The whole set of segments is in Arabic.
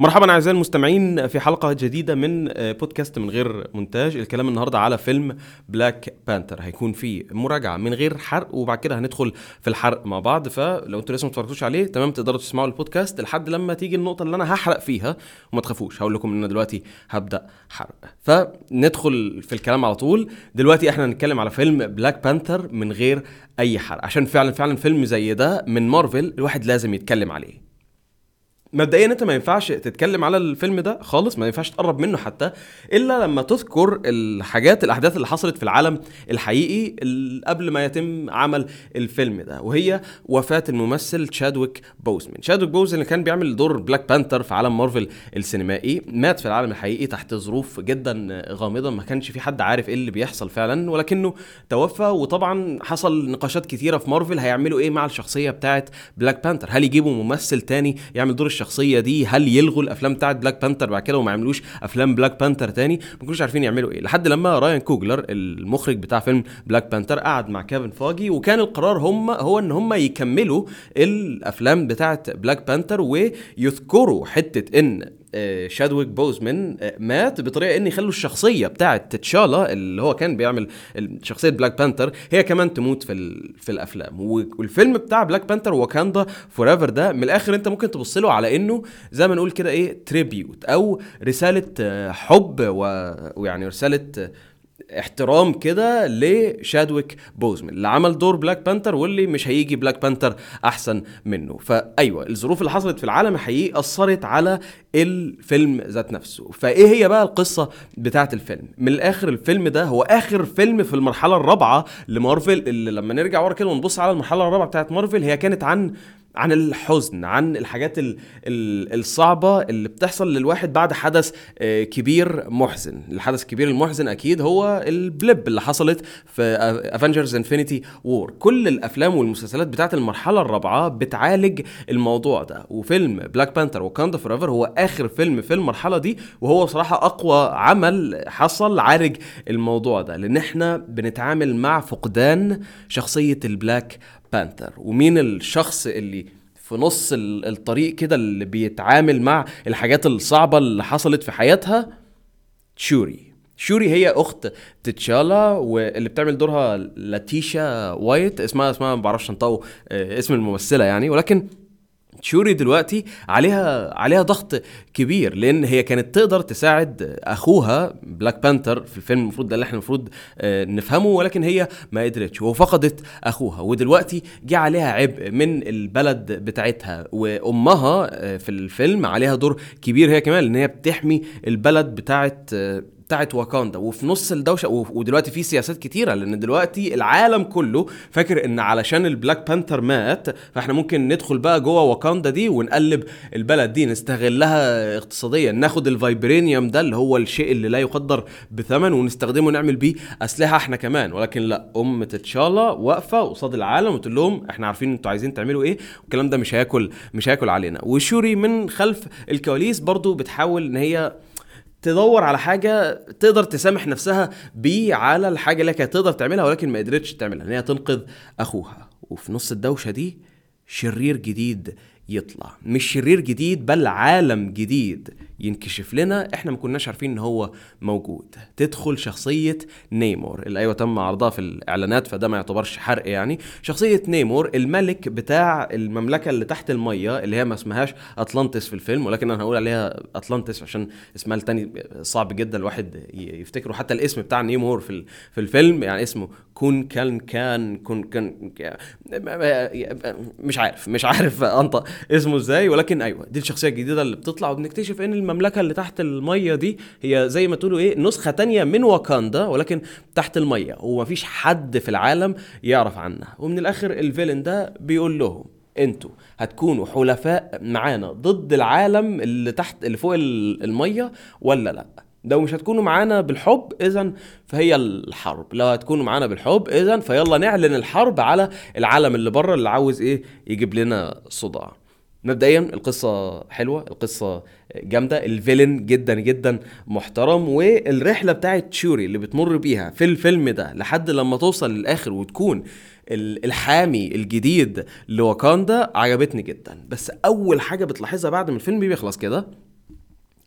مرحبا أعزائي المستمعين في حلقة جديدة من بودكاست من غير مونتاج. الكلام النهارده على فيلم بلاك بانثر هيكون في مراجعة من غير حرق وبعد كده هندخل في الحرق مع بعض. فلو أنتوا لسه ما اتفرجتوش عليه تمام تقدروا تسمعوا البودكاست لحد لما تيجي النقطة اللي أنا هحرق فيها. وما تخافوش هقول لكم إن أنا دلوقتي هبدأ حرق. فندخل في الكلام على طول. دلوقتي إحنا هنتكلم على فيلم بلاك بانثر من غير أي حرق. عشان فعلا فعلا فيلم زي ده من مارفل الواحد لازم يتكلم عليه. مبدئيا أنت ما ينفعش تتكلم على الفيلم ده خالص ما ينفعش تقرب منه حتى إلا لما تذكر الحاجات الأحداث اللي حصلت في العالم الحقيقي قبل ما يتم عمل الفيلم ده وهي وفاة الممثل تشادويك بوزمان. تشادويك بوزمان اللي كان بيعمل دور بلاك بانثر في عالم مارفل السينمائي مات في العالم الحقيقي تحت ظروف جدا غامضة ما كانش في حد عارف إيه اللي بيحصل فعلا ولكنه توفى وطبعا حصل نقاشات كتيرة في مارفل هيعملوا إيه مع الشخصية بتاعه بلاك بانثر؟ هل يجيبوا ممثل تاني يعمل دور الشخصية دي هل يلغوا الأفلام بتاعت بلاك بانثر بعد كده وما يعملوش أفلام بلاك بانثر تاني؟ ما كانوش عارفين يعملوا إيه. لحد لما رايان كوجلر المخرج بتاع فيلم بلاك بانثر قعد مع كيفن فاجي وكان القرار هم هو إن هم يكملوا الأفلام بتاعت بلاك بانثر ويذكروا حتة إن تشادويك بوزمان مات بطريقة ان يخلوا الشخصية بتاعه تشالا اللي هو كان بيعمل شخصية بلاك بانثر هي كمان تموت في في الأفلام. والفيلم بتاع بلاك بانثر واكاندا forever ده من الآخر أنت ممكن تبص له على إنه زي ما نقول كده إيه tribute أو رسالة حب ويعني رسالة احترام كده لتشادويك بوزمان اللي عمل دور بلاك بانثر واللي مش هيجي بلاك بانثر أحسن منه. فأيوة الظروف اللي حصلت في العالم الحقيقي أثرت على الفيلم ذات نفسه. فإيه هي بقى القصة بتاعه الفيلم؟ من الآخر الفيلم ده هو آخر فيلم في المرحلة الرابعة لمارفل اللي لما نرجع ورا كده ونبص على المرحلة الرابعة بتاعه مارفل هي كانت عن عن الحزن عن الحاجات ال ال الصعبة اللي بتحصل للواحد بعد حدث كبير محزن. الحدث الكبير المحزن أكيد هو ال blip اللي حصلت في Avengers Infinity War كل الأفلام والمسلسلات بتاعت المرحلة الرابعة بتعالج الموضوع ده. وفيلم بلاك بانثر واكاندا forever هو آخر فيلم في المرحلة دي وهو صراحة أقوى عمل حصل عالج الموضوع ده. لأن إحنا بنتعامل مع فقدان شخصية البلاك بانثر ومين الشخص اللي في نص الطريق كده اللي بيتعامل مع الحاجات الصعبة اللي حصلت في حياتها؟ شوري. شوري هي أخت تشالا واللي بتعمل دورها ليتيشا رايت اسمها اسمها ما بعرفش أنطقه اسم الممثلة يعني ولكن شوري دلوقتي عليها عليها ضغط كبير لأن هي كانت تقدر تساعد أخوها بلاك بانثر في الفيلم المفروض ده اللي إحنا المفروض نفهمه ولكن هي ما قدرتش وفقدت أخوها ودلوقتي جه عليها عبء من البلد بتاعتها وأمها في الفيلم عليها دور كبير هي كمان لأن هي بتحمي البلد بتاعت بتاعت واكاندا وفي نص الدوشة ودلوقتي في سياسات كتيرة لأن دلوقتي العالم كله فاكر إن علشان البلاك بانثر مات فإحنا ممكن ندخل بقى جوه واكاندا دي ونقلب البلد دي نستغلها اقتصاديا. ناخد الفايبرينيوم ده اللي هو الشيء اللي لا يقدر بثمن ونستخدمه نعمل بيه أسلحة إحنا كمان. ولكن لا أم تتشالا واقفة قصاد العالم وتقول لهم إحنا عارفين أنتوا عايزين تعملوا إيه؟ والكلام ده مش هياكل مش هياكل علينا. وشوري من خلف الكواليس برضو بتحاول إن هي تدور على حاجة تقدر تسامح نفسها بيه على الحاجة اللي كانت تقدر تعملها ولكن ما قدرتش تعملها ان هي تنقذ أخوها. وفي نص الدوشة دي شرير جديد يطلع. مش شرير جديد بل عالم جديد ينكشف لنا. إحنا ما كناش عارفين إن هو موجود. تدخل شخصية نيمور. اللي أيوه تم عرضها في الإعلانات فده ما يعتبرش حرق يعني. شخصية نيمور الملك بتاع المملكة اللي تحت المية اللي هي ما اسمهاش اطلانتس في الفيلم ولكن أنا هقول عليها اطلانتس عشان اسمها التاني صعب جدا الواحد يفتكره. حتى الاسم بتاع نيمور في في الفيلم يعني اسمه كون كان كان كون كان مش عارف مش عارف أنطق. اسمه إزاي ولكن أيوه دي الشخصية الجديدة اللي بتطلع وبنكتشف إن المملكة اللي تحت المية دي هي زي ما تقولوا إيه نسخة تانية من واكاندا ولكن تحت المية ومفيش حد في العالم يعرف عنها. ومن الآخر الفيلن ده بيقول لهم أنتوا هتكونوا حلفاء معانا ضد العالم اللي تحت اللي فوق المية ولا لأ؟ لو مش هتكونوا معانا بالحب اذا فهي الحرب. لو هتكونوا معانا بالحب اذا فيلا نعلن الحرب على العالم اللي بره اللي عاوز إيه يجيب لنا صداع. مبدئيا القصة حلوة القصة جامدة الفيلن جدا جدا محترم والرحلة بتاعت شوري اللي بتمر بيها في الفيلم ده لحد لما توصل للآخر وتكون الحامي الجديد لواكاندا عجبتني جدا. بس أول حاجة بتلاحظها بعد ما الفيلم بيخلص كده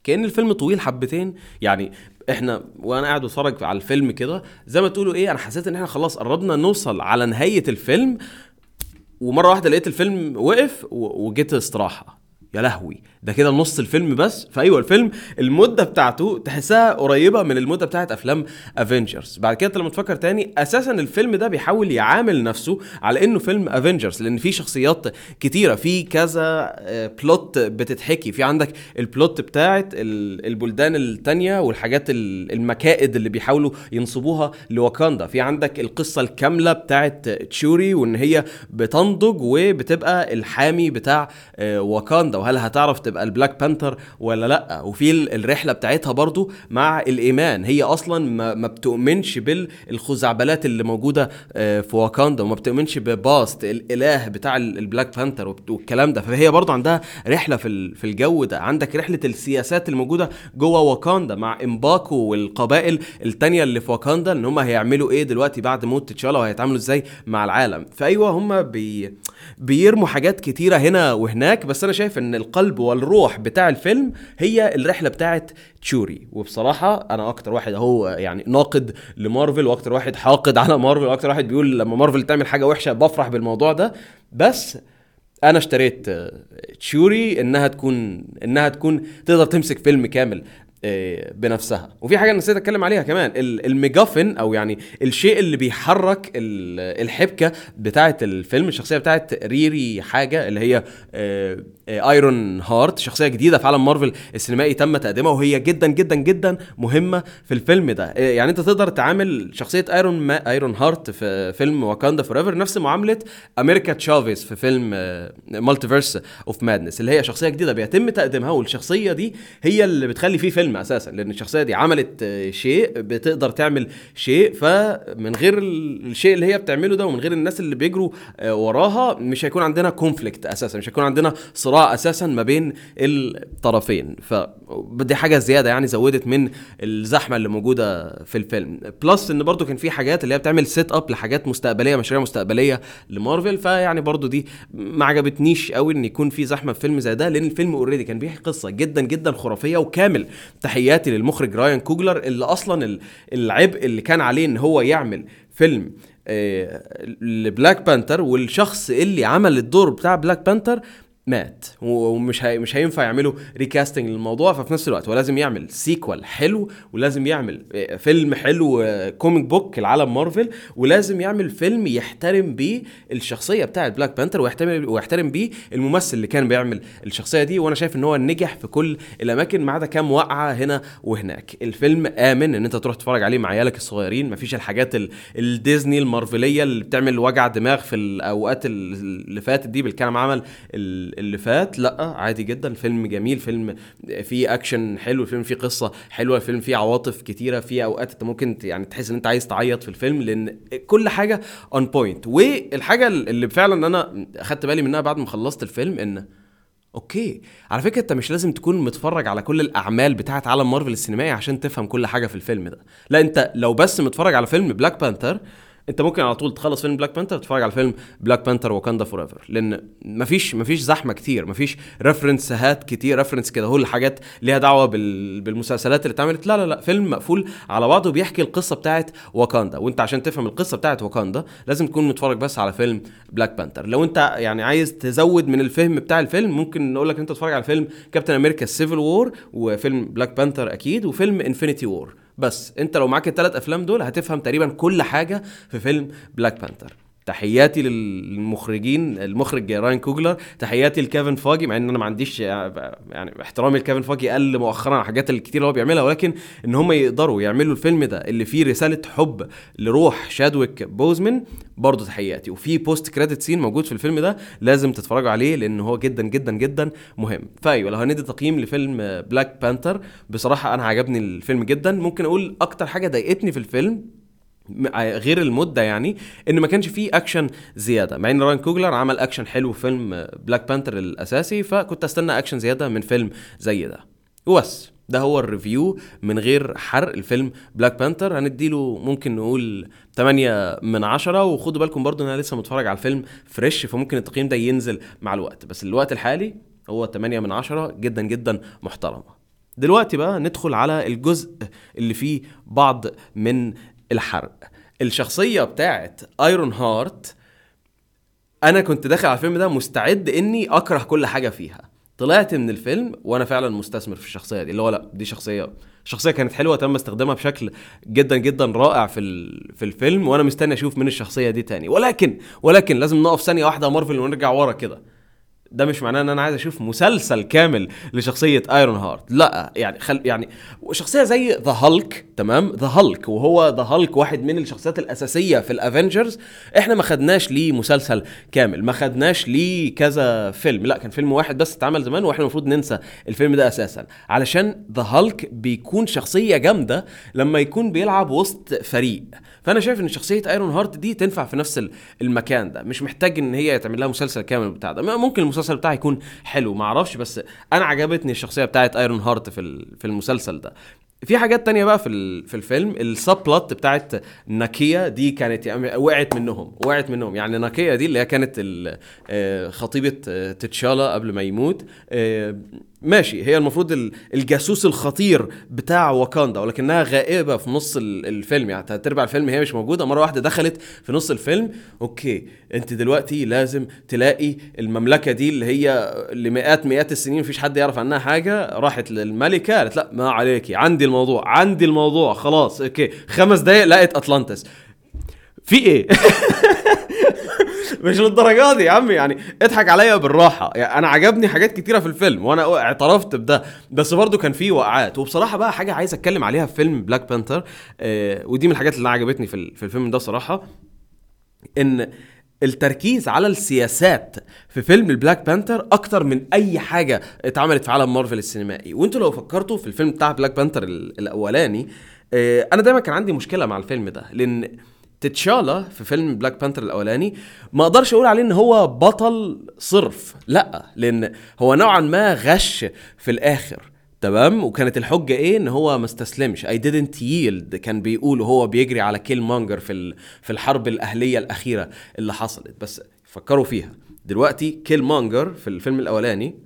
كأن الفيلم طويل حبتين. يعني إحنا وأنا قاعد بتفرج على الفيلم كده زي ما تقولوا إيه أنا حسيت إن إحنا خلاص قربنا نوصل على نهاية الفيلم. ومرة واحدة لقيت الفيلم وقف وجيت استراحة. يا لهوي ده كده نص الفيلم بس. فأيوة الفيلم المدة بتاعته تحسها قريبة من المدة بتاعت أفلام Avengers بعد كده لما تفكر تاني أساسا الفيلم ده بيحاول يعامل نفسه على إنه فيلم Avengers لأن في شخصيات كتيرة في كذا آه، plot بتتحكي. في عندك ال plot بتاعت ال- البلدان التانية والحاجات ال- المكائد اللي بيحاولوا ينصبوها لواكاندا في عندك القصة الكاملة بتاعت شوري وإن هي بتنضج وبتبقى الحامي بتاع آه، واكاندا وهل هتعرف تبقى البلاك بانثر ولا لأ؟ وفي ال- الرحلة بتاعتها برضو مع الإيمان. هي أصلا ما, ما بتؤمنش بالخزعبلات اللي موجودة آه، في واكاندا وما بتؤمنش بباست الإله بتاع ال- البلاك بانثر والكلام ده. فهي برضو عندها رحلة في في الجو ده. عندك رحلة السياسات الموجوده جوه واكاندا مع إمباكو والقبائل التانية اللي في واكاندا إن هم هيعملوا إيه دلوقتي بعد موت تشالا وهيتعاملوا إزاي مع العالم. فأيوة هم بي بيرموا حاجات كتيرة هنا وهناك بس أنا شايف إن القلب والروح بتاع الفيلم هي الرحلة بتاعت شوري. وبصراحة أنا أكتر واحد اهو يعني ناقد لمارفل وأكتر واحد حاقد على مارفل وأكتر واحد بيقول لما مارفل تعمل حاجة وحشة بفرح بالموضوع ده. بس أنا اشتريت آه، شوري إنها تكون إنها تكون تقدر تمسك فيلم كامل آه، بنفسها. وفي حاجة نسيت أتكلم عليها كمان ال- ال MacGuffin أو يعني الشيء اللي بيحرك ال- الحبكة بتاعه الفيلم الشخصية بتاعه ريري حاجة اللي هي آه، ايرون هارت شخصية جديدة في عالم مارفل السينمائي تم تقديمها وهي جدا جدا جدا مهمة في الفيلم ده. آه، يعني أنت تقدر تعامل شخصية ايرون ما ايرون هارت في فيلم واكاندا فور نفس معاملة أمريكا تشافيز في فيلم مالتيفيرس اوف مادنس اللي هي شخصية جديدة بيتم تقديمها والشخصية دي هي اللي بتخلي فيه فيلم أساسا لأن الشخصية دي عملت آه، شيء بتقدر تعمل شيء فمن غير الشيء اللي هي بتعمله ده ومن غير الناس اللي بيجروا آه، وراها مش هيكون عندنا conflict أساسا مش هيكون عندنا صراع أساسا ما بين الطرفين. فدي حاجة زيادة يعني زودت من الزحمة اللي موجودة في الفيلم. plus إن برضو كان في حاجات اللي هي بتعمل setup لحاجات مستقبلية مشاريع مستقبلية لمارفل. فيعني برضو دي ما عجبتنيش قوي إن يكون في زحمة في فيلم زي ده لأن الفيلم already كان بيحكي قصة جدا جدا خرافية وكامل تحياتي للمخرج رايان كوجلر اللي أصلا ال- العبء اللي كان عليه إن هو يعمل فيلم آه، لبلاك بانثر والشخص اللي عمل الدور بتاع بلاك بانثر مات. ومش هي مش هينفع يعملوا recasting للموضوع ففي نفس الوقت هو لازم يعمل sequel حلو ولازم يعمل آه، فيلم حلو comic book لعالم مارفل ولازم يعمل فيلم يحترم بيه الشخصية بتاعه بلاك بانثر ويحترم ويحترم بيه الممثل اللي كان بيعمل الشخصية دي. وأنا شايف إن هو نجح في كل الأماكن ما عدا كام وقعه هنا وهناك. الفيلم آمن إن أنت تروح تتفرج عليه مع عيالك الصغيرين. مفيش الحاجات ال- الديزني المارفلية اللي بتعمل وجع دماغ في الأوقات اللي فاتت دي بالكلام عمل اللي فات لأ عادي جدا. فيلم جميل فيلم فيه أكشن حلو فيلم فيه قصة حلوة فيلم فيه عواطف كتيرة فيه أوقات أنت ممكن يعني تحس إن أنت عايز تعيط في الفيلم لأن كل حاجة on point والحاجة اللي فعلا أنا أخدت بالي منها بعد ما خلصت الفيلم إن okay على فكرة أنت مش لازم تكون متفرج على كل الأعمال بتاعه عالم مارفل السينمائي عشان تفهم كل حاجة في الفيلم ده. لا أنت لو بس متفرج على فيلم بلاك بانثر انت ممكن على طول تخلص فيلم بلاك بانثر تتفرج على فيلم بلاك بانثر واكاندا فور ايفر لأن مفيش مفيش زحمة كتير مفيش reference ات كتير reference كده هو الحاجات ليها دعوة بال... بالمسلسلات اللي اتعملت. لا لا لا فيلم مقفول على بعضه بيحكي القصة بتاعت واكاندا وانت عشان تفهم القصة بتاعت واكاندا لازم تكون متفرج بس على فيلم بلاك بانثر لو انت يعني عايز تزود من الفهم بتاع الفيلم ممكن نقول لك انت تتفرج على فيلم كابتن أمريكا السيفل وور وفيلم بلاك بانثر أكيد وفيلم انفينيتي وور بس انت لو معاك الثلاث افلام دول هتفهم تقريبا كل حاجة في فيلم بلاك بانثر تحياتي للمخرجين المخرج راين كوجلر تحياتي لكيفن فاجي مع إن أنا ما عنديش يعني احترامي لكيفن فاجي قل مؤخرا على الحاجات الكتير اللي هو بيعملها ولكن إن هم يقدروا يعملوا الفيلم ده اللي فيه رسالة حب لروح شادويك بوزمن برضه تحياتي. وفي post credit scene موجود في الفيلم ده لازم تتفرجوا عليه لأن هو جدا جدا جدا مهم. فأيوة لو هندي تقييم لفيلم بلاك بانثر بصراحة أنا عجبني الفيلم جدا. ممكن أقول أكتر حاجة ضايقتني في الفيلم غير المدة يعني ان ما كانش فيه اكشن زيادة. مع إن راين كوجلر عمل اكشن حلو في فيلم بلاك بانثر الأساسي فكنت أستنى اكشن زيادة من فيلم زي ده. وبس ده هو ال review من غير حرق الفيلم بلاك بانثر هنديله ممكن نقول 8 من 10 وخدوا بالكم برضو إن أنا لسه متفرج على الفيلم fresh فممكن التقييم ده ينزل مع الوقت. بس الوقت الحالي هو 8 من 10 جدا جدا محترمة. دلوقتي بقى ندخل على الجزء اللي فيه بعض من الحرق الشخصية بتاعت ايرون هارت أنا كنت داخل على الفيلم ده مستعد إني أكره كل حاجة فيها. طلعت من الفيلم وأنا فعلا مستثمر في الشخصية دي اللي هو لأ دي شخصية الشخصيه كانت حلوة تم استخدامها بشكل جدا جدا رائع في في الفيلم وأنا مستني أشوف من الشخصية دي تاني. ولكن ولكن لازم نقف ثانية واحدة مارفل ونرجع ورا كده. ده مش معناه إن أنا عايز أشوف مسلسل كامل لشخصية ايرون هارت لا يعني خل يعني شخصية زي ذا هالك تمام؟ ذا هالك وهو ذا هالك واحد من الشخصيات الأساسية في الافنجرز إحنا ما خدناش ليه مسلسل كامل ما خدناش ليه كذا فيلم. لا كان فيلم واحد بس اتعمل زمان وإحنا المفروض ننسى الفيلم ده أساسا. علشان ذا هالك بيكون شخصية جامدة لما يكون بيلعب وسط فريق. فأنا شايف إن شخصية ايرون هارت دي تنفع في نفس المكان ده. مش محتاج إن هي يتعمل لها مسلسل كامل بتاع ده. ممكن المسلسل بتاعها يكون حلو ما أعرفش بس أنا عجبتني الشخصية بتاعت ايرون هارت في في المسلسل ده. في حاجات تانية بقى في في الفيلم ال subplot بتاعت ناكيا دي كانت يعني وقعت منهم وقعت منهم. يعني ناكيا دي اللي هي كانت آه، خطيبة آه، تتشالا قبل ما يموت آه، ماشي هي المفروض الجاسوس الخطير بتاع واكاندا ولكنها غائبة في نص الفيلم. يعني تربع الفيلم هي مش موجودة مرة واحدة دخلت في نص الفيلم. okay أنت دلوقتي لازم تلاقي المملكة دي اللي هي لمئات مئات السنين مفيش حد يعرف عنها حاجة راحت للملكة قالت لأ ما عليكي عندي الموضوع عندي الموضوع خلاص okay. خمس دقايق لقيت أطلانتس. في إيه؟ مش للدرجة دي يا عم يعني اضحك عليا بالراحة. يعني أنا عجبني حاجات كتيرة في الفيلم وأنا اعترفت بده. بس برضو كان في وقعات. وبصراحة بقى حاجة عايز أتكلم عليها في فيلم بلاك بانثر آه ودي من الحاجات اللي عجبتني في, في الفيلم ده صراحة إن التركيز على السياسات في فيلم البلاك بانثر أكتر من أي حاجة اتعملت في عالم مارفل السينمائي. وأنتوا لو فكرتوا في الفيلم بتاع بلاك بانثر الأولاني آه، أنا دايما كان عندي مشكلة مع الفيلم ده. لأن تتشالا في فيلم بلاك بانثر الأولاني ما أقدرش أقول عليه إن هو بطل صرف لأ لأن هو نوعا ما غش في الآخر تمام؟ وكانت الحجة إيه؟ إن هو ما استسلمش. I didn't yield كان بيقول وهو بيجري على كيل مانجر في في الحرب الأهلية الأخيرة اللي حصلت. بس فكروا فيها. دلوقتي كيل مانجر في الفيلم الأولاني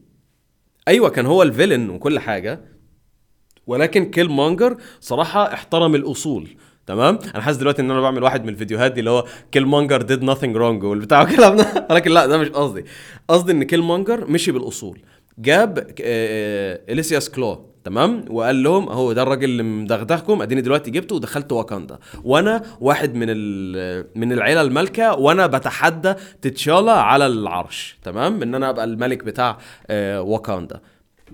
أيوه كان هو ال villain وكل حاجة ولكن كيل مانجر صراحة احترم الأصول. تمام؟ أنا حاسس دلوقتي إن أنا بعمل واحد من الفيديوهات دي اللي هو كيل مانجر did nothing wrong والبتاع الكلام ده. ولكن لا ده مش قصدي. قصدي إن كيل مانجر مشي بالأصول. جاب يوليسيس كلو تمام؟ وقال لهم اهو ده الراجل اللي مدغدغكم أديني دلوقتي جبته ودخلت واكاندا. وأنا واحد من من العيلة المالكة وأنا بتحدى تتشالا على العرش تمام؟ إن أنا أبقى الملك بتاع آه، واكاندا.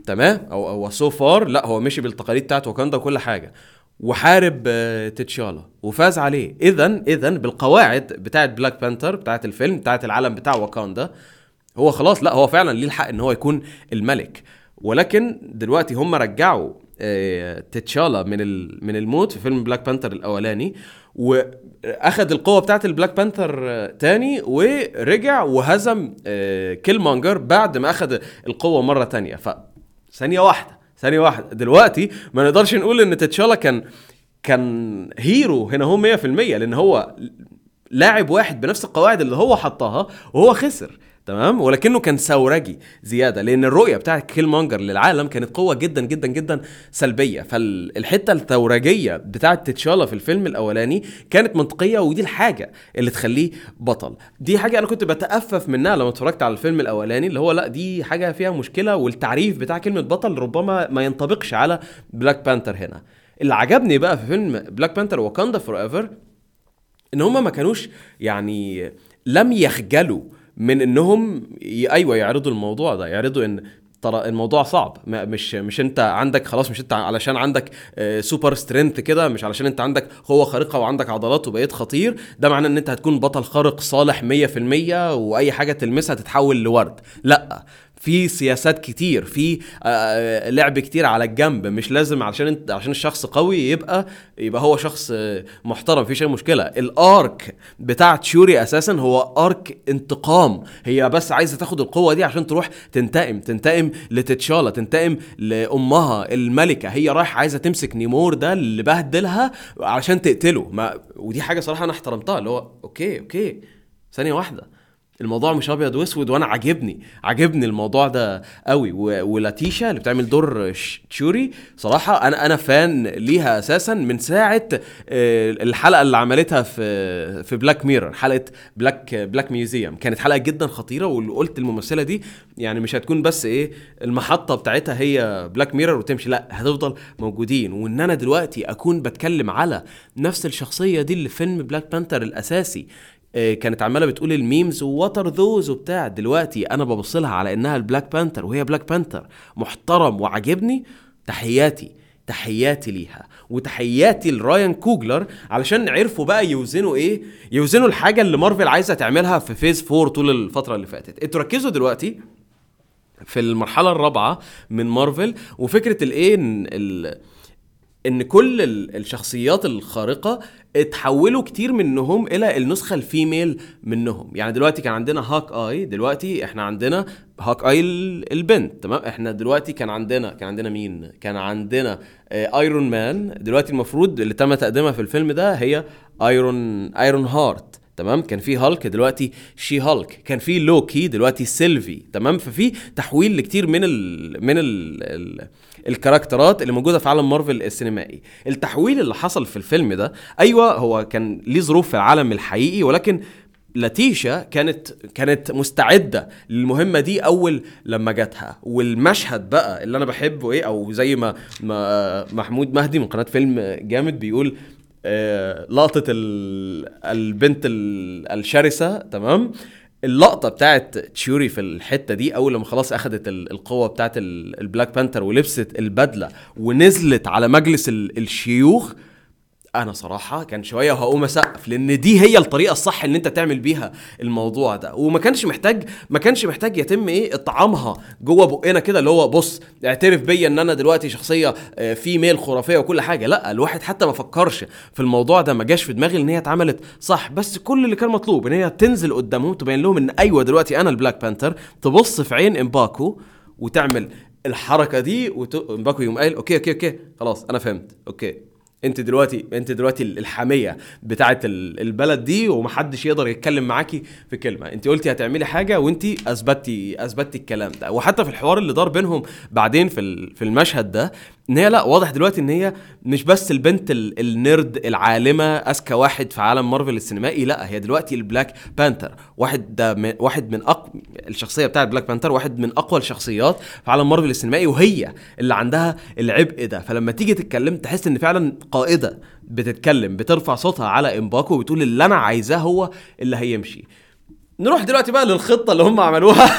تمام؟ أو هو so far لا هو مشي بالتقاليد بتاعت واكاندا وكل حاجة. وحارب آه، تتشالا. وفاز عليه. اذا اذا بالقواعد بتاعت بلاك بانثر بتاعت الفيلم بتاعت العالم بتاع واكاندا هو خلاص لا هو فعلا ليه الحق إن هو يكون الملك. ولكن دلوقتي هم رجعوا آه، تتشالا من من الموت في فيلم بلاك بانثر الأولاني واخد القوة بتاعت البلاك بانثر آه، تاني ورجع وهزم كيل مانجر بعد ما اخد القوة مرة تانية. ف ثانية واحدة. ثانية واحدة. دلوقتي ما نقدرش نقول إن تتشالا كان كان hero هنا هو 100% لأن هو لاعب واحد بنفس القواعد اللي هو حطها وهو خسر. تمام؟ ولكنه كان ثورجي زيادة لأن الرؤية بتاعت كيل مونجر للعالم كانت قوة جدا جدا جدا سلبية. فالحتة الثورجيه بتاعت تتشالا في الفيلم الأولاني كانت منطقية ودي الحاجة اللي تخليه بطل. دي حاجة أنا كنت بتأفف منها لما اتفرجت على الفيلم الأولاني اللي هو لا دي حاجة فيها مشكلة والتعريف بتاع كلمة بطل ربما ما ينطبقش على بلاك بانثر هنا. اللي عجبني بقى في فيلم بلاك بانثر واكاندا فور ايفر إن هما ما كانوش يعني لم يخجلوا من إنهم أيوه يعرضوا الموضوع ده يعرضوا إن ترى الموضوع صعب. مش مش أنت عندك خلاص مش أنت علشان عندك super strength كده مش علشان أنت عندك قوة خارقة وعندك عضلات وبقيت خطير ده معناه إن أنت هتكون بطل خارق صالح 100% وأي حاجة تلمسها تتحول لورد. لأ في سياسات كتير في آه، آه، لعب كتير على الجنب. مش لازم عشان انت عشان الشخص قوي يبقى يبقى هو شخص آه، محترم. في شيء مشكلة. ال arc بتاع تشوري أساسا هو arc انتقام. هي بس عايزة تاخد القوة دي عشان تروح تنتقم تنتقم لتتشالا تنتقم لأمها الملكة. هي رايح عايزة تمسك نيمور ده اللي بهدلها عشان تقتله. ما ودي حاجة صراحة أنا احترمتها اللي هو okay okay. ثانية واحدة. الموضوع مش أبيض وأسود وأنا عاجبني عاجبني الموضوع ده قوي. ولاتيشا اللي بتعمل دور تشوري صراحة أنا أنا fan ليها أساسا من ساعة آه، الحلقة اللي عملتها في في بلاك ميرور حلقة بلاك بلاك ميوزيوم كانت حلقة جدا خطيرة وقلت الممثله دي يعني مش هتكون بس إيه المحطة بتاعتها هي بلاك ميرور وتمشي لأ هتفضل موجودين. وإن أنا دلوقتي أكون بتكلم على نفس الشخصية دي اللي في فيلم بلاك بانثر الأساسي كانت عمالة بتقول ال memes و what are those وبتاع. دلوقتي أنا ببص لها على إنها البلاك بانثر وهي بلاك بانثر محترم وعاجبني. تحياتي تحياتي ليها. وتحياتي لرايان كوجلر علشان عرفوا بقى يوزنوا إيه؟ يوزنوا الحاجة اللي مارفل عايزة تعملها في phase 4 طول الفترة اللي فاتت. أنتوا ركزوا دلوقتي في المرحلة الرابعة من مارفل وفكرة الايه إن كل ال- الشخصيات الخارقة اتحولوا كتير منهم إلى النسخة ال female منهم. يعني دلوقتي كان عندنا هاك آي دلوقتي إحنا عندنا هاك آي ال- البنت تمام؟ إحنا دلوقتي كان عندنا كان عندنا مين؟ كان عندنا آه، ايرون مان دلوقتي المفروض اللي تم تقديمها في الفيلم ده هي ايرون ايرون هارت تمام؟ كان في هالك دلوقتي شي هالك كان في لوكي دلوقتي سيلفي تمام؟ ففي تحويل لكتير من ال من ال ال الكاركترات اللي موجودة في عالم مارفل السينمائي. التحويل اللي حصل في الفيلم ده أيوه هو كان ليه ظروف في العالم الحقيقي ولكن لاتيشا كانت كانت مستعدة للمهمة دي أول لما جاتها. والمشهد بقى اللي أنا بحبه إيه أو زي ما, ما محمود مهدي من قناة فيلم جامد بيقول آه، لقطة ال- البنت ال- الشرسة تمام؟ اللقطة بتاعت تشيوري في الحتة دي أول لما خلاص اخذت ال- القوة بتاعت ال- البلاك بانثر ولبست البدلة ونزلت على مجلس ال- الشيوخ أنا صراحة كان شوية هقوم أسقف لأن دي هي الطريقة الصح ان أنت تعمل بيها الموضوع ده. وما كانش محتاج ما كانش محتاج يتم إيه؟ إطعامها جوه بقنا كده اللي هو بص اعترف بيا إن أنا دلوقتي شخصية آه، female خرافية وكل حاجة. لا الواحد حتى ما فكرش في الموضوع ده ما جاش في دماغي إن هي اتعملت صح. بس كل اللي كان مطلوب إن هي تنزل قدامهم تبين لهم إن أيوه دلوقتي أنا البلاك بانثر تبص في عين إمباكو وتعمل الحركة دي وت... إمباكو يقوم قايل okay okay okay خلاص أنا فهمت okay. انت دلوقتي انت دلوقتي الحامية بتاعه ال- البلد دي ومحدش يقدر يتكلم معاكي في كلمة. انت قلتي هتعملي حاجة وانت أثبتي أثبتي الكلام ده. وحتى في الحوار اللي دار بينهم بعدين في في المشهد ده إن هي لا واضح دلوقتي إن هي مش بس البنت ال- ال nerd العالمة أذكى واحد في عالم مارفل السينمائي لا هي دلوقتي البلاك بانثر. واحد من واحد من أق... الشخصية بتاعت بلاك بانثر واحد من أقوى الشخصيات في عالم مارفل السينمائي وهي اللي عندها العبء ده. فلما تيجي تتكلم تحس إن فعلا قائدة بتتكلم بترفع صوتها على إمباكو وبتقول اللي أنا عايزاه هو اللي هيمشي. نروح دلوقتي بقى للخطة اللي هم عملوها.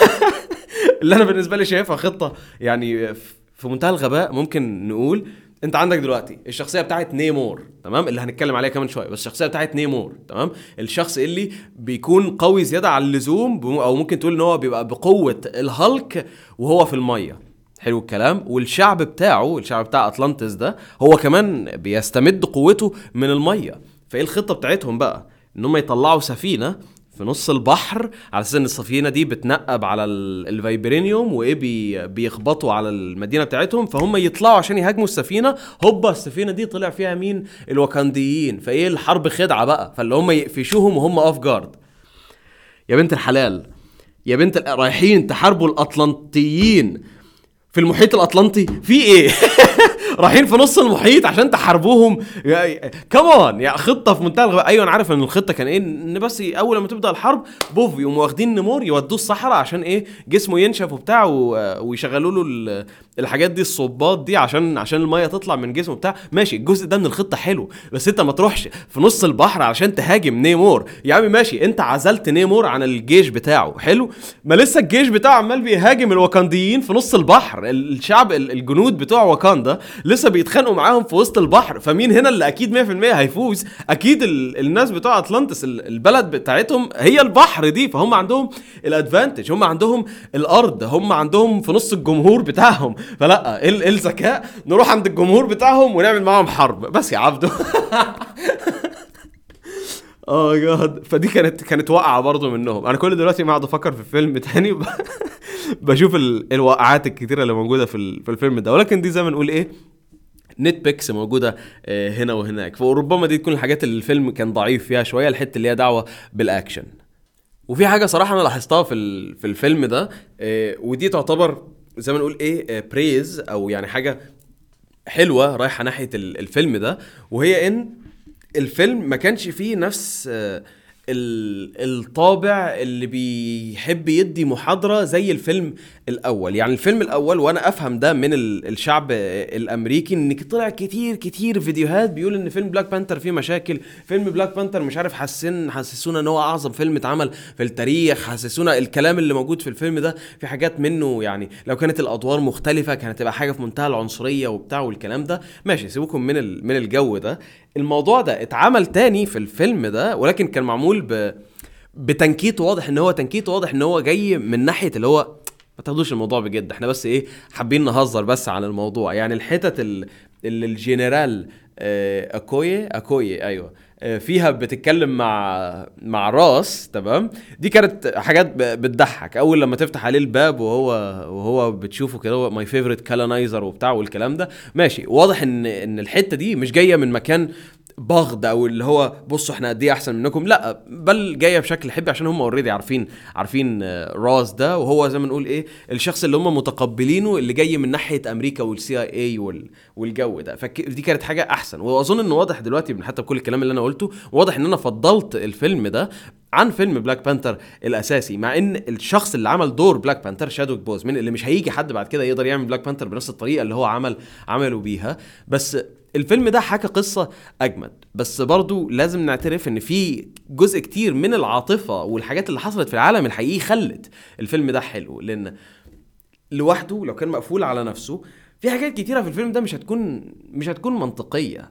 اللي أنا بالنسبة لي شايفها خطة يعني في منتهى الغباء ممكن نقول انت عندك دلوقتي الشخصية بتاعت نيمور تمام؟ اللي هنتكلم عليها كمان شوية بس الشخصية بتاعت نيمور تمام؟ الشخص اللي بيكون قوي زيادة عن اللزوم أو ممكن تقول إن هو بيبقى بقوة الهالك وهو في المية. حلو الكلام. والشعب بتاعه الشعب بتاع أطلانتس ده هو كمان بيستمد قوته من المية. فإيه الخطة بتاعتهم بقى؟ إن هم يطلعوا سفينة في نص البحر على أساس إن السفينة دي بتنقب على ال- الفايبرينيوم وإيه بي بيخبطوا على المدينة بتاعتهم فهم يطلعوا عشان يهاجموا السفينة. هوبا السفينة دي طلع فيها مين؟ الوكانديين فإيه الحرب خدعة بقى؟ فاللي هم يقفشوهم وهم اوف جارد يا بنت الحلال يا بنت رايحين تحاربوا الأطلنطيين. في المحيط الأطلنطي؟ في إيه؟ رايحين في نص المحيط عشان تحاربوهم. كمان يا خطة في منتهى الغباء أيوه أنا عارف إن الخطة كان إيه إن بس أول لما تبدأ الحرب بوف يقوموا واخدين نمور يودوه الصحراء عشان إيه جسمه ينشف وبتاع ويشغلوا له الحاجات دي الصباط دي عشان عشان المية تطلع من جسمه بتاع ماشي الجزء ده من الخطة حلو بس انت ما تروحش في نص البحر عشان تهاجم نيمور. يا عم ماشي انت عزلت نيمور عن الجيش بتاعه حلو؟ ما لسه الجيش بتاعه عمال بيهاجم الوكانديين في نص البحر ال- الشعب ال- الجنود بتوع واكاندا لسه بيتخانقوا معاهم في وسط البحر فمين هنا اللي أكيد 100% هيفوز؟ أكيد ال- الناس بتوع أطلانتس ال- البلد بتاعتهم هي البحر دي فهم عندهم الأدفانتج هم عندهم الأرض هم عندهم في نص الجمهور بتاعهم. فلا إيه ال- الذكاء نروح عند الجمهور بتاعهم ونعمل معاهم حرب. بس يا عبده آه جاد فدي كانت كانت واقعة برضه منهم. أنا كل دلوقتي ما اقعد أفكر في فيلم تاني. بشوف ال- الوقعات الكتيرة اللي موجودة في ال- في الفيلم ده. ولكن دي زي ما نقول إيه نت بيكس موجودة آه، هنا وهناك. فربما دي تكون الحاجات اللي الفيلم كان ضعيف فيها شوية الحتة اللي هي دعوة بالأكشن. وفي حاجة صراحة أنا لاحظتها في في الفيلم ده آه، ودي تعتبر زي ما نقول إيه praise أو يعني حاجة حلوة رايحة ناحية ال- الفيلم ده وهي إن الفيلم ما كانش فيه نفس آه، الطابع اللي بيحب يدي محاضرة زي الفيلم الأول. يعني الفيلم الأول وأنا أفهم ده من ال- الشعب الأمريكي ان طلع كتير كتير فيديوهات بيقول إن فيلم بلاك بانثر فيه مشاكل. فيلم بلاك بانثر مش عارف حسن حسسونا إن هو أعظم فيلم اتعمل في التاريخ حسسونا الكلام اللي موجود في الفيلم ده. في حاجات منه يعني لو كانت الأدوار مختلفة كانت تبقى حاجة في منتهى العنصرية وبتاع والكلام ده. ماشي سيبوكم من من الجو ده. الموضوع ده اتعمل تاني في الفيلم ده ولكن كان معمول ب بتنكيت واضح إن هو تنكيت واضح إن هو جاي من ناحية اللي هو ما تاخدوش الموضوع بجد إحنا بس إيه حابين نهزر بس عن الموضوع. يعني الحتت ال- اللي الجنرال آه، اكوي اكوي أيوه آه، فيها بتتكلم مع مع راس تمام؟ دي كانت حاجات بتضحك. أول لما تفتح عليه الباب وهو وهو بتشوفه كده هو my favorite colonizer وبتاع والكلام ده ماشي. واضح إن إن الحتة دي مش جاية من مكان بغض أو اللي هو بصوا إحنا قد إيه أحسن منكم. لا بل جاية بشكل حبي عشان هم already عارفين عارفين آه، راس ده. وهو زي ما نقول إيه الشخص اللي هم متقبلينه اللي جاي من ناحية أمريكا وال CIA والجو ده. فدي كانت حاجة أحسن. وأظن انه واضح دلوقتي من حتى بكل الكلام اللي أنا قلته واضح إن أنا فضلت الفيلم ده عن فيلم بلاك بانثر الأساسي. مع إن الشخص اللي عمل دور بلاك بانثر شادويك بوزمان اللي مش هيجي حد بعد كده يقدر يعمل بلاك بانثر بنفس الطريقة اللي هو عمل عمله بيها. بس الفيلم ده حكى قصة أجمد بس برضو لازم نعترف إن في جزء كتير من العاطفة والحاجات اللي حصلت في العالم الحقيقي خلت الفيلم ده حلو لأن لوحده لو كان مقفول على نفسه في حاجات كتيرة في الفيلم ده مش هتكون مش هتكون منطقية.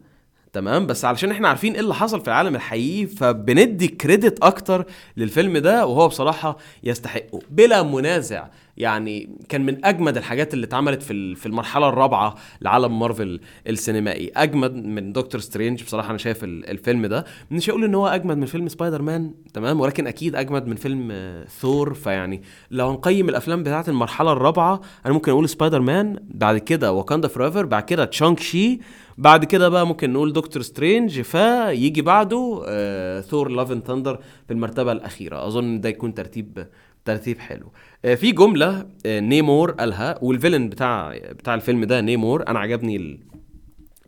تمام؟ بس علشان إحنا عارفين إيه اللي حصل في العالم الحقيقي فبندي credit أكتر للفيلم ده وهو بصراحة يستحقه. بلا منازع. يعني كان من أجمد الحاجات اللي اتعملت في في المرحلة الرابعة لعالم مارفل السينمائي. أجمد من دكتور سترينج. بصراحة أنا شايف ال- الفيلم ده. مش هقول إن هو أجمد من فيلم سبايدر مان تمام؟ ولكن أكيد أجمد من فيلم آه، ثور. فيعني لو هنقيم الأفلام بتاعت المرحلة الرابعة أنا ممكن أقول سبايدر مان بعد كده واكاندا Forever بعد كده شانج تشي بعد كده بقى ممكن نقول دكتور سترينج فيجي بعده آه ثور Love and Thunder في المرتبة الأخيرة. أظن ده يكون ترتيب ترتيب حلو. آه في جملة آه نيمور قالها وال villain بتاع بتاع الفيلم ده نيمور. أنا عجبني ال...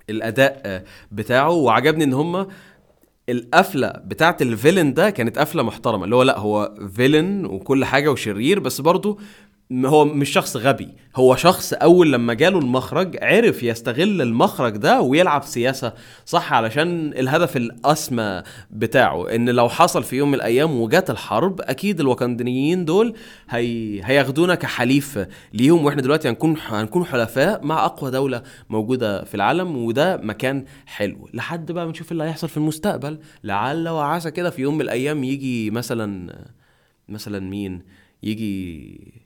الأداء بتاعه وعجبني إن هم القفلة بتاعت ال villain ده كانت قفلة محترمة. اللي هو لأ هو villain وكل حاجة وشرير بس برضه هو مش شخص غبي. هو شخص أول لما جاله المخرج عرف يستغل المخرج ده ويلعب سياسة صح علشان الهدف الأسمى بتاعه. إن لو حصل في يوم من الأيام وجات الحرب أكيد الوكنديين دول هي... هياخدونا كحليف ليهم. وإحنا دلوقتي هنكون هنكون حلفاء مع أقوى دولة موجودة في العالم وده مكان حلو. لحد بقى ما نشوف اللي هيحصل في المستقبل. لعل وعسى كده في يوم من الأيام يجي مثلا مثلا مين؟ يجي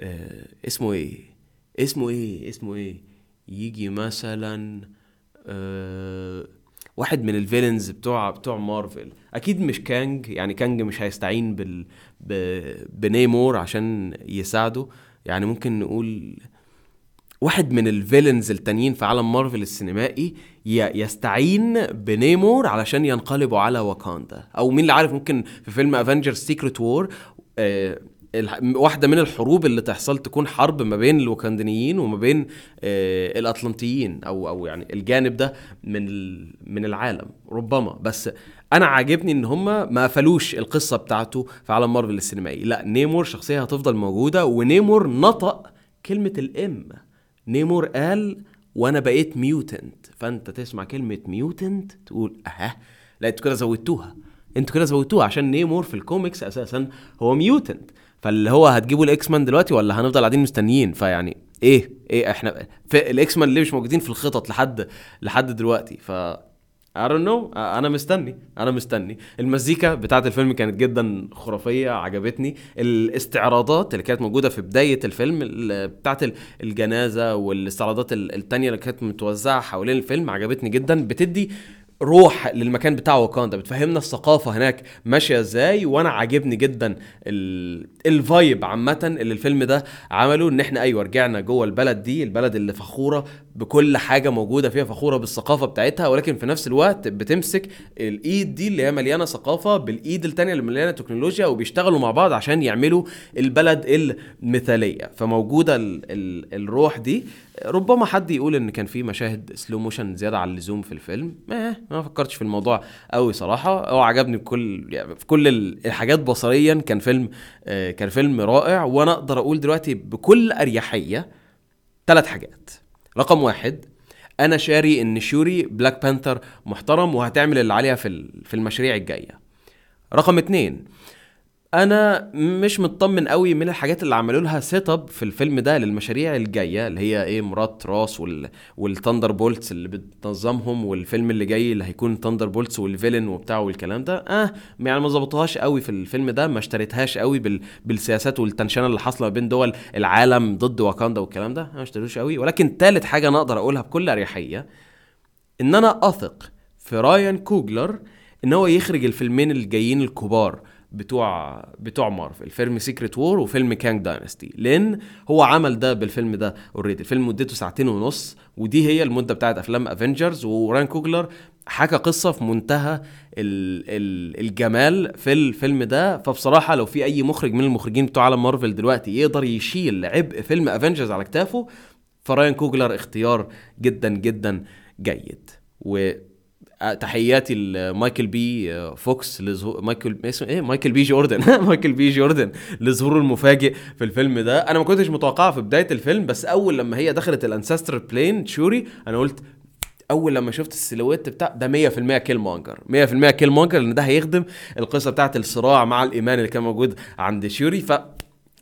آه اسمه إيه؟ اسمه إيه؟ اسمه إيه؟ يجي مثلا آه واحد من ال villains بتوع بتوع مارفل. أكيد مش كانج يعني كانج مش هيستعين بال ب... بنيمور عشان يساعده. يعني ممكن نقول واحد من ال villains التانيين في عالم مارفل السينمائي يستعين بنيمور علشان ينقلبوا على واكاندا. أو مين اللي عارف ممكن في فيلم Avengers Secret War واحدة من الحروب اللي تحصل تكون حرب ما بين الوكانديين وما بين آه، الأطلنطيين أو أو يعني الجانب ده من من العالم ربما. بس أنا عاجبني إن هم ما قفلوش القصة بتاعته في عالم مارفل السينمائي. لا نيمور شخصية هتفضل موجودة ونيمور نطق كلمة ال M نيمور قال وأنا بقيت mutant فأنت تسمع كلمة mutant تقول أها لا أنتوا كده زودتوها. أنتوا كده زودتوها عشان نيمور في الكوميكس أساسا هو mutant فاللي هو هتجيبوا ال X-Men دلوقتي ولا هنفضل قاعدين مستنيين؟ فيعني إيه؟ إيه إحنا ال X-Men اللي مش موجودين في الخطط لحد لحد دلوقتي؟ ف I don't know. أنا مستني أنا مستني. المزيكا بتاعت الفيلم كانت جدا خرافية عجبتني. الاستعراضات اللي كانت موجودة في بداية الفيلم ال- بتاعت ال- الجنازة والاستعراضات ال- التانية اللي كانت متوزعة حوالين الفيلم عجبتني جدا. بتدي روح للمكان بتاع واكاندا بتفهمنا الثقافة هناك ماشية إزاي وأنا عاجبني جدا ال- الفايب عامة اللي الفيلم ده عمله إن إحنا أيوه رجعنا جوه البلد دي البلد اللي فخورة بكل حاجة موجودة فيها فخورة بالثقافة بتاعتها ولكن في نفس الوقت بتمسك الإيد دي اللي هي مليانة ثقافة بالإيد التانية اللي مليانة تكنولوجيا وبيشتغلوا مع بعض عشان يعملوا البلد المثالية. فموجودة ال ال الروح دي ربما حد يقول إن كان في مشاهد slow motion زيادة عن اللزوم في الفيلم. ما ما فكرتش في الموضوع قوي صراحة. هو عجبني بكل يعني في كل الحاجات بصريا كان فيلم آه، كان فيلم رائع. وأنا أقدر أقول دلوقتي بكل أريحية ثلاث حاجات. رقم واحد أنا شاري إن شوري بلاك بانثر محترم وهتعمل اللي عليها في المشاريع الجاية. رقم اتنين أنا مش مطمن قوي من الحاجات اللي عملوا لها setup في الفيلم ده للمشاريع الجاية اللي هي إيه مرات راس وال وال Thunderbolts اللي بتنظمهم والفيلم اللي جاي اللي هيكون Thunderbolts وال villain وبتاع والكلام ده. آه يعني ما ظبطوهاش قوي في الفيلم ده ما اشتريتهاش قوي بال... بالسياسات وال tension اللي حاصلة بين دول العالم ضد واكاندا والكلام ده أنا ما اشتريتوش قوي. ولكن ثالث حاجة أنا أقدر أقولها بكل أريحية إن أنا أثق في رايان كوجلر إن هو يخرج الفيلمين الجايين الكبار. بتوع بتوع مارفل فيلم Secret Wars وفيلم Kang Dynasty لأن هو عمل ده بالفيلم ده already الفيلم مدته ساعتين ونص ودي هي المدة بتاعت أفلام Avengers وراين كوجلر حكى قصة في منتهى ال ال الجمال في الفيلم ده. فبصراحة لو في أي مخرج من المخرجين بتوع عالم مارفل دلوقتي يقدر يشيل عبء فيلم Avengers على كتافه فراين كوجلر اختيار جدا جدا جيد. و تحياتي لمايكل بي فوكس لظهور مايكل اسمه إيه؟ مايكل بي جوردن. مايكل بي جوردن لظهوره المفاجئ في الفيلم ده. أنا ما كنتش متوقعها في بداية الفيلم بس أول لما هي دخلت ال ancestral plane شوري أنا قلت أول لما شفت ال silhouette بتاع ده 100% Killmonger 100% Killmonger لأن ده هيخدم القصة بتاعت الصراع مع الإيمان اللي كان موجود عند شوري ف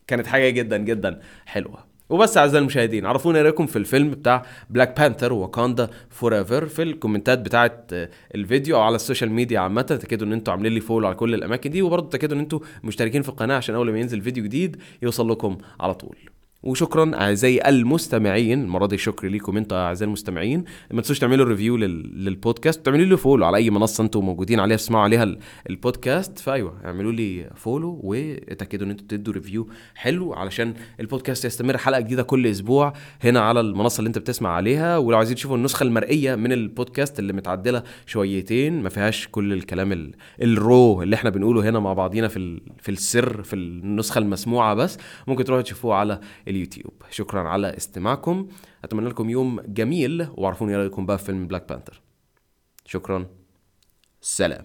كانت حاجة جدا جدا حلوة. وبس أعزائي المشاهدين عرفونا إيه رأيكم في الفيلم بتاع بلاك بانثر Wakanda Forever في ال comment ات بتاعه الفيديو أو على ال social media عامة. تأكدوا إن أنتوا عاملين لي follow على كل الأماكن دي وبرضه تأكدوا إن أنتوا مشتركين في القناة عشان أول ما ينزل فيديو جديد يوصل لكم على طول. وشكرا أعزائي المستمعين المره دي شكر ليكم أنتوا أعزائي المستمعين. ما تنسوش تعملوا review لل... للبودكاست. وتعملوا لي follow على أي منصة أنتوا موجودين عليها تسمعوا عليها البودكاست. فأيوة اعملوا لي follow وتاكدوا إن أنتوا تدوا review حلو علشان البودكاست يستمر حلقة جديدة كل أسبوع هنا على المنصة اللي أنت بتسمع عليها. ولو عايزين تشوفوا النسخة المرئية من البودكاست اللي متعدلة شويتين ما فيهاش كل الكلام ال... ال raw اللي إحنا بنقوله هنا مع بعضينا في ال... في السر في النسخة المسموعة بس. ممكن تروحوا تشوفوه على اليوتيوب. شكرا على استماعكم. أتمنى لكم يوم جميل وعرفوني رأيكم بقى في فيلم بلاك بانثر شكرا. سلام.